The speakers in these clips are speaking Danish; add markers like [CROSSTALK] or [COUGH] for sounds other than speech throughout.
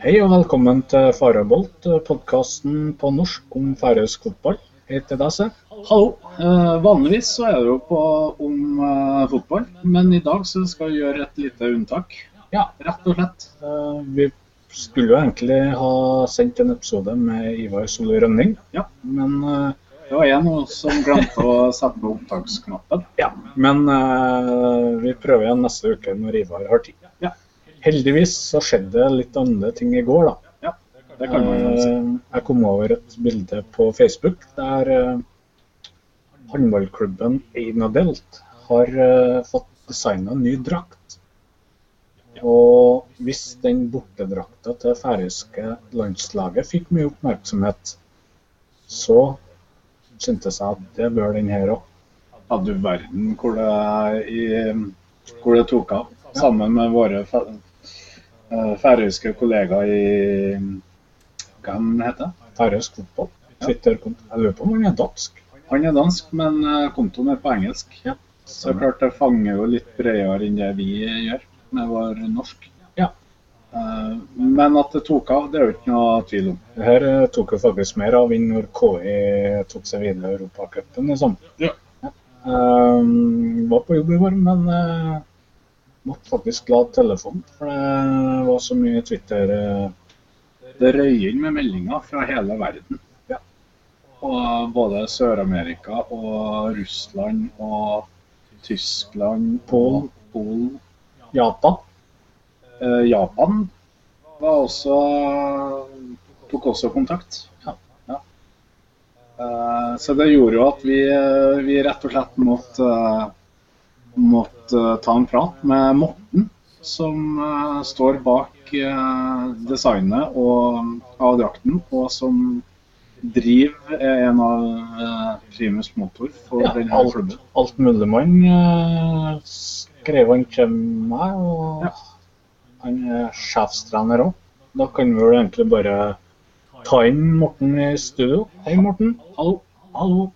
Hei og velkommen til Farabolt, podkasten på norsk om færøysk fotball. Jeg heter Dasse. Hallo. Eh, vanligvis så er det jo på om eh, fotball, men i dag så skal vi gjøre et lite unntak. Ja, rett og slett. Eh, vi skulle jo egentlig ha sendt en episode med Ivar Soløy Rønning, Ja. men eh, Det var en som glemte å sette på opptaksknappen. Ja, men eh, vi prøver igjen neste uke når Ivar har tid. Ja. Heldigvis så skjedde det litt andre ting i går, da. Det kan man jo si. Eh, Jeg kom over et bilde på Facebook der eh, håndballklubben Einadelt har eh, fått designa en ny drakt. Og hvis den bortedrakta til færøyske landslaget fikk mye oppmerksomhet, så syntes jeg at det bør den her òg. Ja, du verden hvor det, i, hvor det tok av. Sammen med våre færøyske kollegaer i Hva han heter Færøysk fotball. Twitter-konto. Jeg lurer på om han er dansk. Han er dansk, men eh, kontoen er på engelsk. Ja. Så klart det fanger jo litt bredere enn det vi gjør med vår norsk. Ja. Eh, Men at det tok av, det er jo ikke noe tvil om. Det her eh, tok jo faktisk mer av enn når KI tok seg videre i Europacupen, liksom. Ja. Um, var på jobb i går, men måtte faktisk lade telefonen. For det var så mye Twitter eh, Det inn med meldinger fra hele verden. Ja. Og både Sør-Amerika og Russland og Tyskland, Polen. Polen. Japan. Eh, Japan var også, tok også kontakt. Ja. Ja. Eh, så det gjorde jo at vi, eh, vi rett og slett måtte, eh, måtte eh, ta en prat med Morten, som eh, står bak eh, designet og, av drakten, og som driver er en av eh, primus motor for Ja, denne alt, klubben. alt mulig mann uh, skrev han til meg, og Ja. han er sjefstrener òg. Da kan vi vel egentlig bare ta inn Morten i studio. Hei, Morten. Hallo. Hallo.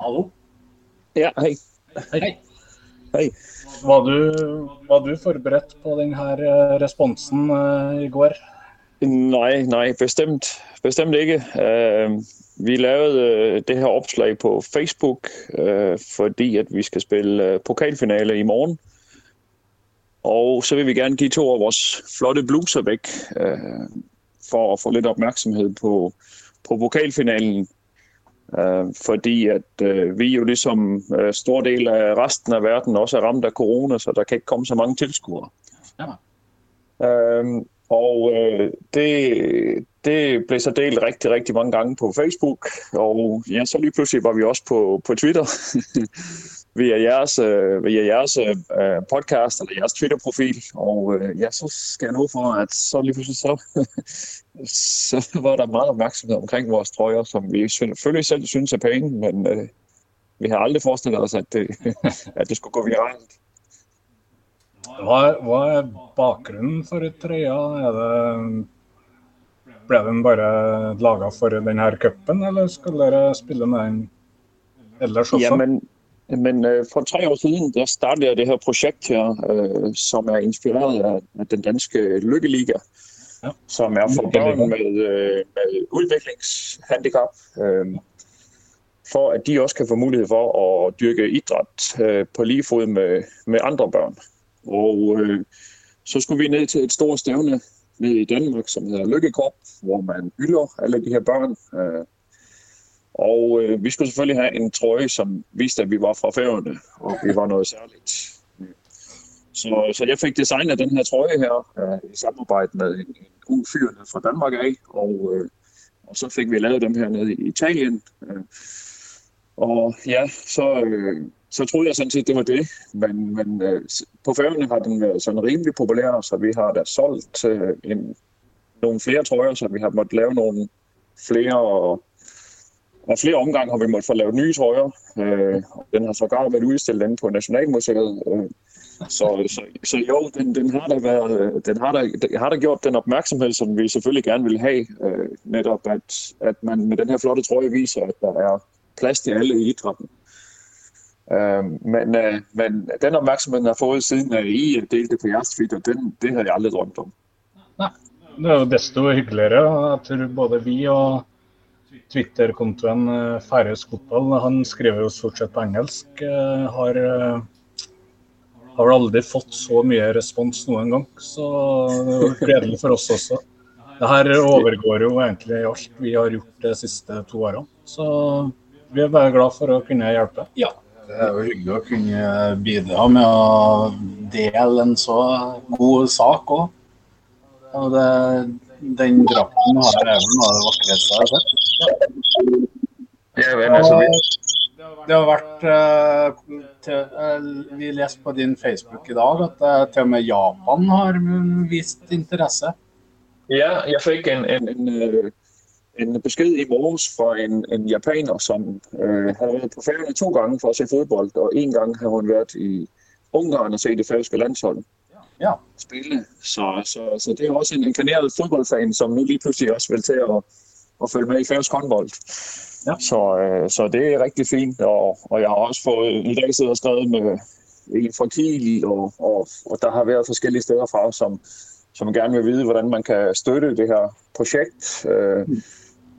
Hallo. Ja, hei. Hei. Hei. Var du, var du forberedt på denne eh, responsen eh, i går? Nej, nej, bestemt, bestemt ikke. Uh, vi lavede det her opslag på Facebook, uh, fordi at vi skal spille pokalfinale i morgen. Og så vil vi gerne give to af vores flotte bluser væk, uh, for at få lidt opmærksomhed på, på pokalfinalen. Uh, fordi at uh, vi jo ligesom uh, stor del af resten af verden også er ramt af corona, så der kan ikke komme så mange tilskuere. Øhm, og øh, det, det blev så delt rigtig, rigtig mange gange på Facebook, og ja, så lige pludselig var vi også på, på Twitter [LAUGHS] via jeres, øh, via jeres øh, podcast eller jeres Twitter-profil, og øh, ja, så skal jeg nå for, at så lige pludselig så, [LAUGHS] så [LAUGHS] var der meget opmærksomhed omkring vores trøjer, som vi selvfølgelig selv synes er pæne, men øh, vi har aldrig forestillet os, at det, [LAUGHS] at det skulle gå viralt. Hva, hva er bakgrunnen for trøya? Er det, ble den bare laga for denne cupen, eller skal dere spille med den ellers også? Jamen, men øh, for tre år siden, der startede jeg det her projekt her, øh, som er inspireret af, af den danske Lykkeliga, Ja. som er for børn med, øh, med udviklingshandicap, øh, for at de også kan få mulighed for at dyrke idræt øh, på lige fod med, med andre børn. Og øh, så skulle vi ned til et stort stævne ned i Danmark, som hedder Lykkekorp, hvor man hylder alle de her børn. Øh, og øh, vi skulle selvfølgelig have en trøje, som viste, at vi var fra Færøerne, og vi var noget særligt. Så, så jeg fik designet den her trøje her øh, i samarbejde med en, en god fyr nede fra Danmark af, og, øh, og så fik vi lavet dem her nede i Italien. Øh, og ja, så, øh, så troede jeg sådan set, det var det. Men, men øh, på færgerne har den været sådan rimelig populær, så vi har da solgt øh, en, nogle flere trøjer, så vi har måttet lave nogle flere og og flere omgange har vi måttet få lavet nye trøjer. Øh, den har sågar været udstillet inde på Nationalmuseet. Øh, så, så, så jo, den, den har da været, den har da, den har da gjort den opmærksomhed, som vi selvfølgelig gerne vil have. Øh, netop at, at man med den her flotte trøje viser, at der er plads til alle i idrætten. Øh, men, øh, men den opmærksomhed, den har fået siden, at I øh, delte på jeres Twitter, den, det havde jeg aldrig drømt om. Nej, det er jo desto hyggeligere. at tror både vi og Twitter-kontoen eh, fotball, han skriver jo stort sett på engelsk, har, har aldri fått så mye respons noen gang. Så det er jo gledelig for oss også. Det her overgår jo egentlig alt vi har gjort de siste to årene. Så vi er bare glad for å kunne hjelpe. Ja, det er jo hyggelig å kunne bidra med å dele en så god sak òg. Og det, den drakten har jeg vel noe av det vakreste jeg har sett. Ja, men altså, vi, Det har vært eh, til, eh, Vi leste på din Facebook i dag at eh, til og med Japan har vist interesse. ja, jeg fik en, en, en, en besked i morges fra en, en japaner, som øh, havde været på færgerne to gange for at se fodbold, og en gang har hun været i Ungarn og se det færøske landshold Ja. spille. Så, så, så det er også en inkarneret fodboldfan, som nu lige pludselig også vil til at, at følge med i færøsk håndbold. Ja. Så, øh, så det er rigtig fint, og, og jeg har også fået i dag siddet og skrevet med en fra Kiel, og, og, og der har været forskellige steder fra, som, som gerne vil vide, hvordan man kan støtte det her projekt. Øh,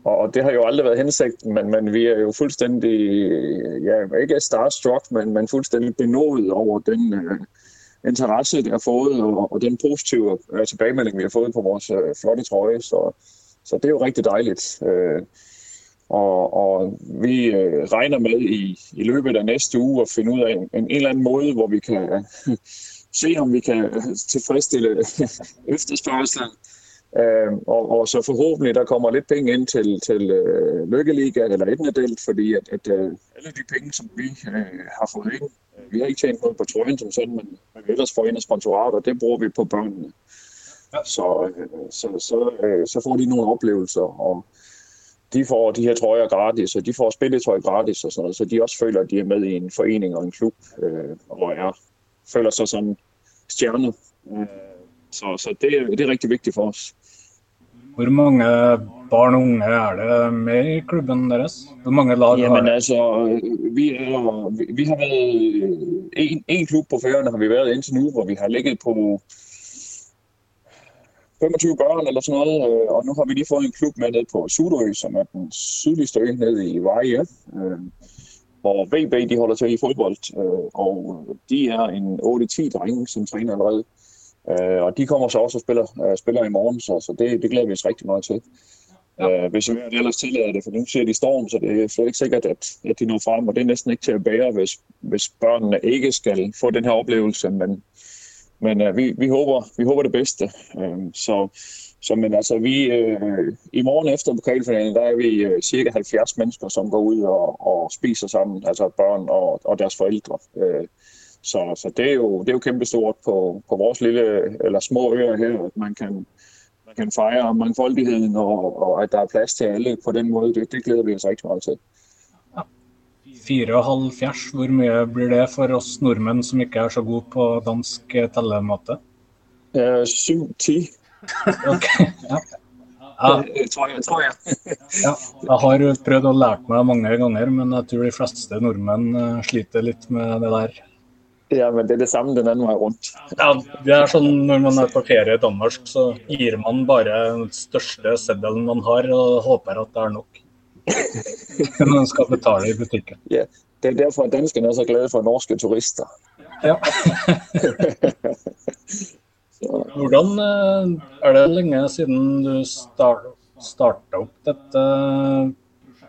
og, og det har jo aldrig været hensigten, men, men vi er jo fuldstændig, ja, ikke starstruck, men, men fuldstændig benådet over den øh, interesse, det har fået, og, og den positive øh, tilbagemelding, vi har fået på vores øh, flotte trøje. Så, så det er jo rigtig dejligt. Øh, og, og vi øh, regner med i, i løbet af næste uge at finde ud af en, en, eller anden måde, hvor vi kan [LAUGHS] se, om vi kan tilfredsstille [LAUGHS] efterspørgselen. Øh, og, og så forhåbentlig, der kommer lidt penge ind til, til øh, Lykkeliga eller Etnedelt, fordi at, at øh, alle de penge, som vi øh, har fået ind, øh, vi har ikke tjent noget på trøjen som sådan, men, men vi ellers får ind af sponsorater, det bruger vi på børnene. Så, øh, så, så, øh, så får de nogle oplevelser, og de får de her trøjer gratis, og de får spilletøj gratis og sådan noget, så de også føler, at de er med i en forening og en klub, øh, og er, føler sig som stjerner. Øh, så så det, er- det er rigtig vigtigt for os. Hvor mange barn og unge er det med i klubben deres? Hvor mange lag har Jamen dere? altså, øh, vi, er, vi- vi har været øh, en, en klub på færgerne har vi været indtil nu, hvor vi har ligget på 25 børn eller sådan noget, øh, og nu har vi lige fået en klub med ned på Sudø, som er den sydligste ø nede i Veje, øh, hvor VB de holder til i fodbold, øh, og de er en 8-10 drenge, som træner allerede. Øh, og de kommer så også og spiller, øh, spiller i morgen, så, så det, det glæder vi os rigtig meget til. Ja. Øh, hvis vejret ellers tillader det, for nu ser de storm, så det er slet ikke sikkert, at, at de når frem, og det er næsten ikke til at bære, hvis, hvis børnene ikke skal få den her oplevelse, men, men øh, vi, vi, håber, vi håber det bedste. Øh, så, så men altså, vi, øh, i morgen efter pokalfinalen, der er vi øh, cirka 70 mennesker, som går ud og, og spiser sammen, altså børn og, og deres forældre. Øh, så, så det er jo, det er jo kæmpestort på, på vores lille, eller små øer her, at man kan, man kan fejre mangfoldigheden, og, og at der er plads til alle på den måde. Det, det glæder vi os rigtig meget til. 74, hvor mye blir det for oss nordmenn som ikke er så gode på dansk eh, tellemåte? Øh, 7-10, Ok, ja. [LAUGHS] Tror jeg. Tror jeg. [LAUGHS] ja. Jeg har prøvd å lært meg mange ganger, men jeg tror de fleste nordmenn eh, sliter litt med det der. ja, men det er det samme den anden vej rundt. Ja, det er sånn Når man er på ferie i Danmark, så gir man bare den største seddelen man har, og håper at det er nok. Når man skal betale i butikken. Det er derfor, at danskerne er så glade for norske turister. Ja. [LAUGHS] Hvordan eh, er det lenge siden du start, starta opp dette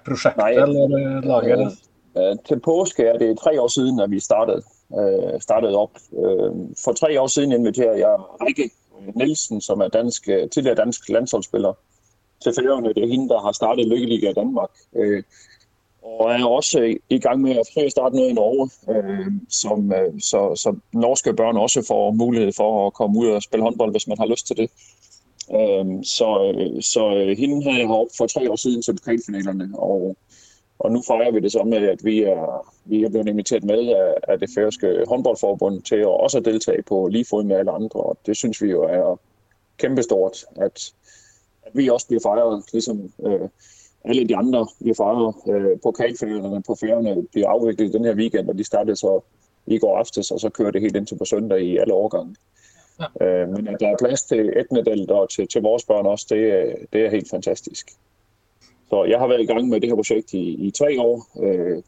prosjektet, Nei. eller laget? øh, til påske er det tre år siden, at vi startede, øh, startede op. Øh, for tre år siden inviterede jeg Rikke Nielsen, som er dansk, tidligere dansk landsholdsspiller, til Færøerne. Det er hende, der har startet Lykkeliga i Danmark. Øh, og er også i- gang med at prøve at starte noget i Norge, øh, som, øh, så, så norske børn også får mulighed for at komme ud og spille håndbold, hvis man har lyst til det. Øh, så, øh, så øh, hende havde jeg heroppe for tre år siden til pokalfinalerne, og, og nu fejrer vi det så med, at vi er, vi er blevet inviteret med af, af det færøske håndboldforbund til at også at deltage på lige fod med alle andre, og det synes vi jo er kæmpestort, at vi også bliver fejret, ligesom øh, alle de andre bliver fejret. Øh, pokalfinalerne på færgerne bliver afviklet den her weekend, og de startede så i går aftes, og så kører det helt indtil på søndag i alle årgange. Øh, men at der er plads til etnedelt og til, til vores børn også, det, er- det er helt fantastisk. Så jeg har været i gang med det her projekt i, i tre år. Øh,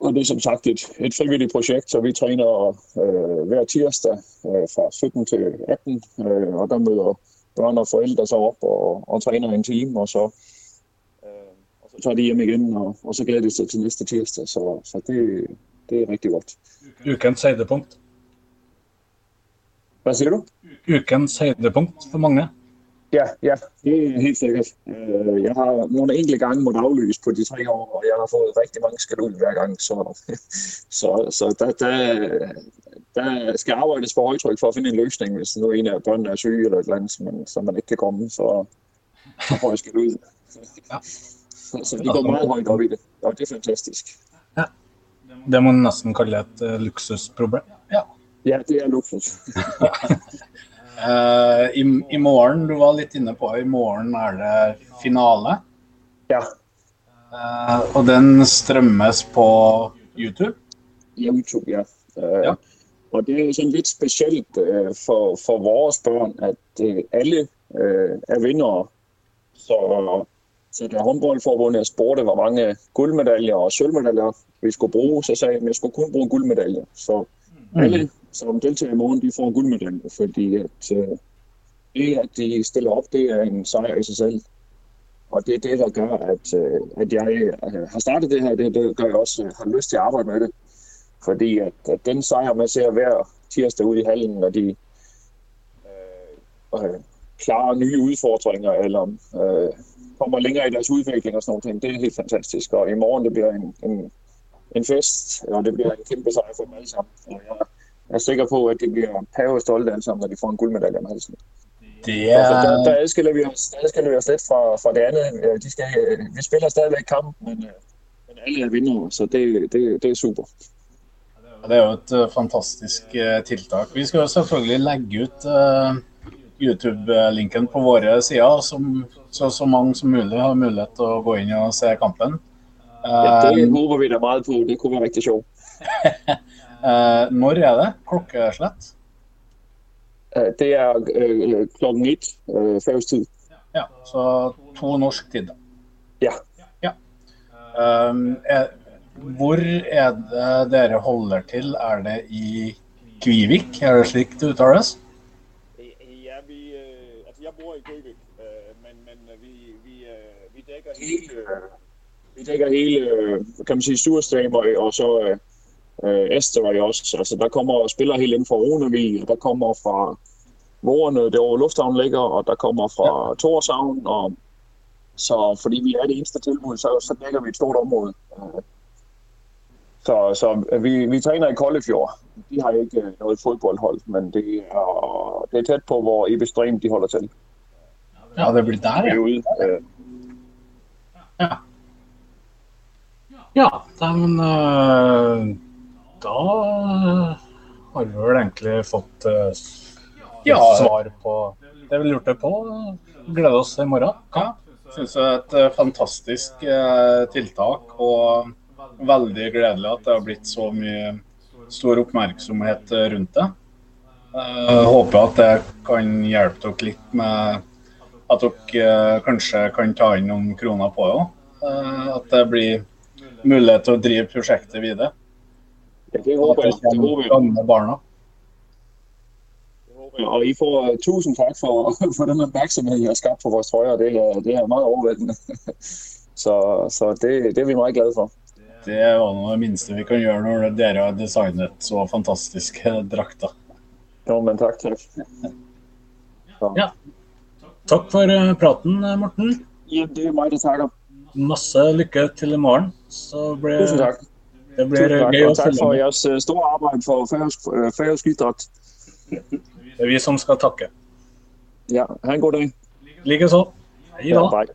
og det er som sagt et, et frivilligt projekt, så vi træner øh, hver tirsdag øh, fra 17 til 18, øh, og der møder børn og forældre så op og, og træner en time, og så, øh, og så tager de hjem igen, og, og så glæder de sig til næste tirsdag, så, så det, det er rigtig godt. Ukens høydepunkt. Hvad siger du? Ukens høydepunkt for mange. Ja, ja, det er helt sikkert. Øh, Jeg har nogle enkelte gange måtte aflyse på de tre år, og jeg har fået rigtig mange skal ud hver gang. Så, [LAUGHS] så, så der, der, der skal arbejdes på højtryk for at finde en løsning, hvis nu en af børnene er syge eller et eller andet, så man, så man ikke kan komme, så, så får jeg skal ud. Ja. [LAUGHS] Så, så vi går meget højt op i det, og det er fantastisk. Det må man nesten kalle et eh, luksusproblem. Ja. Ja, det er luksus. [LAUGHS] Eh, i, I morgen, du var litt inne på, i morgen er det finale. Ja, Eh, og den strømmes på YouTube. YouTube, ja. Øh, Ja. Og det er sådan lidt specielt for, for vores børn, at alle er vindere. Så, så da håndboldforbundet spurgte, hvor mange guldmedaljer og sølvmedaljer vi skulle bruge, så sagde jeg, at jeg skulle kun bruge guldmedaljer. Så alle, som deltager i morgen, de får guldmedaljer, fordi at, øh, det, at de stiller op, det er en sejr i sig selv. Og det er det, der gør, at, øh, at jeg øh, har startet det her. Det, det gør jeg også øh, har lyst til at arbejde med det. Fordi at, at den sejr, man ser hver tirsdag ude i hallen, når de øh, øh klarer nye udfordringer, eller øh, kommer længere i deres udvikling og sådan noget, det er helt fantastisk. Og i morgen, det bliver en, en, en fest, og det bliver en kæmpe sejr for dem alle sammen. Og jeg er sikker på, at de bliver pave stolte alle sammen, når de får en guldmedalje om halsen. Det Ja. Så der, er, der, adskiller vi os, der adskiller vi os lidt fra, fra det andet. Øh, De skal, øh, vi spiller stadigvæk kamp, men, øh, men alle er vinder, så det, det, det er super. det er jo et fantastisk tiltak. Vi skal jo selvfølgelig legge ut eh, YouTube-linken på våre sider, som, så så mange som mulig har mulighet til å gå inn og se kampen. Ja, det Eh, håber vi da meget på. Det kunne være rigtig sjovt. [LAUGHS] eh, når er det? Klokkeslett? Øh, Det er øh, klokken et øh, færøsk tid. Ja, så to norsk tid. da. Ja. ja. Um, er, hvor er det dere holder til? Er det i Kvivik? Er det slik det uttales? Ja, vi, altså jeg bor i øh, men, men vi, vi, vi dækker hele, vi dækker hele, kan man sige, Surstrømøy og så øh, Esterøy også. Altså der kommer spillere helt inden for Runevig, og der kommer fra Vorene, det hvor lufthavnen ligger, og der kommer fra ja. Torshavn, og så fordi vi er det eneste tilbud, så, så dækker vi et stort område. Så, så vi, vi træner i Koldefjord. De har ikke øh, noget fodboldhold, men det er, det er tæt på, hvor Ebbe Stream de holder til. Ja, det blir der, ja. Derude. Øh, Ja, da, men øh, da har vi vel egentlig fått øh, Ja. svar på det vi lurte på. Gleder oss i morgen. Ja, synes jeg er et eh, fantastisk eh, tiltak, og veldig gledelig at det har blitt så mye stor oppmerksomhet eh, rundt det. Jeg håper at det kan hjelpe dere litt med at dere eh, kanskje kan ta inn noen kroner på det òg. At det blir mulighet til å drive prosjektet videre. Ja, det håber jeg. det Det håber jeg. barna. Og I får uh, tusind tak for, [LAUGHS] for den opmærksomhed, I har skabt på vores trøjer. Det er, det er meget overvældende. [LAUGHS] så så det, det er vi meget glade for. Det var noe det minste vi kan gjøre når dere har designet så fantastiske drakter. Jo, men tak, tak. Så, Ja. Takk for øh, praten, øh, Morten. ja, det er mig, der takker. Masse lykke til i morgen. Så blir, Tusind tak. Det blir Tusind tak. Og tak for jeres øh, store arbejde for færøsk, øh, færøsk idræt. Det er vi som skal takke. Ja, ha en god dag. Likeså. Hei da. Ja, bye.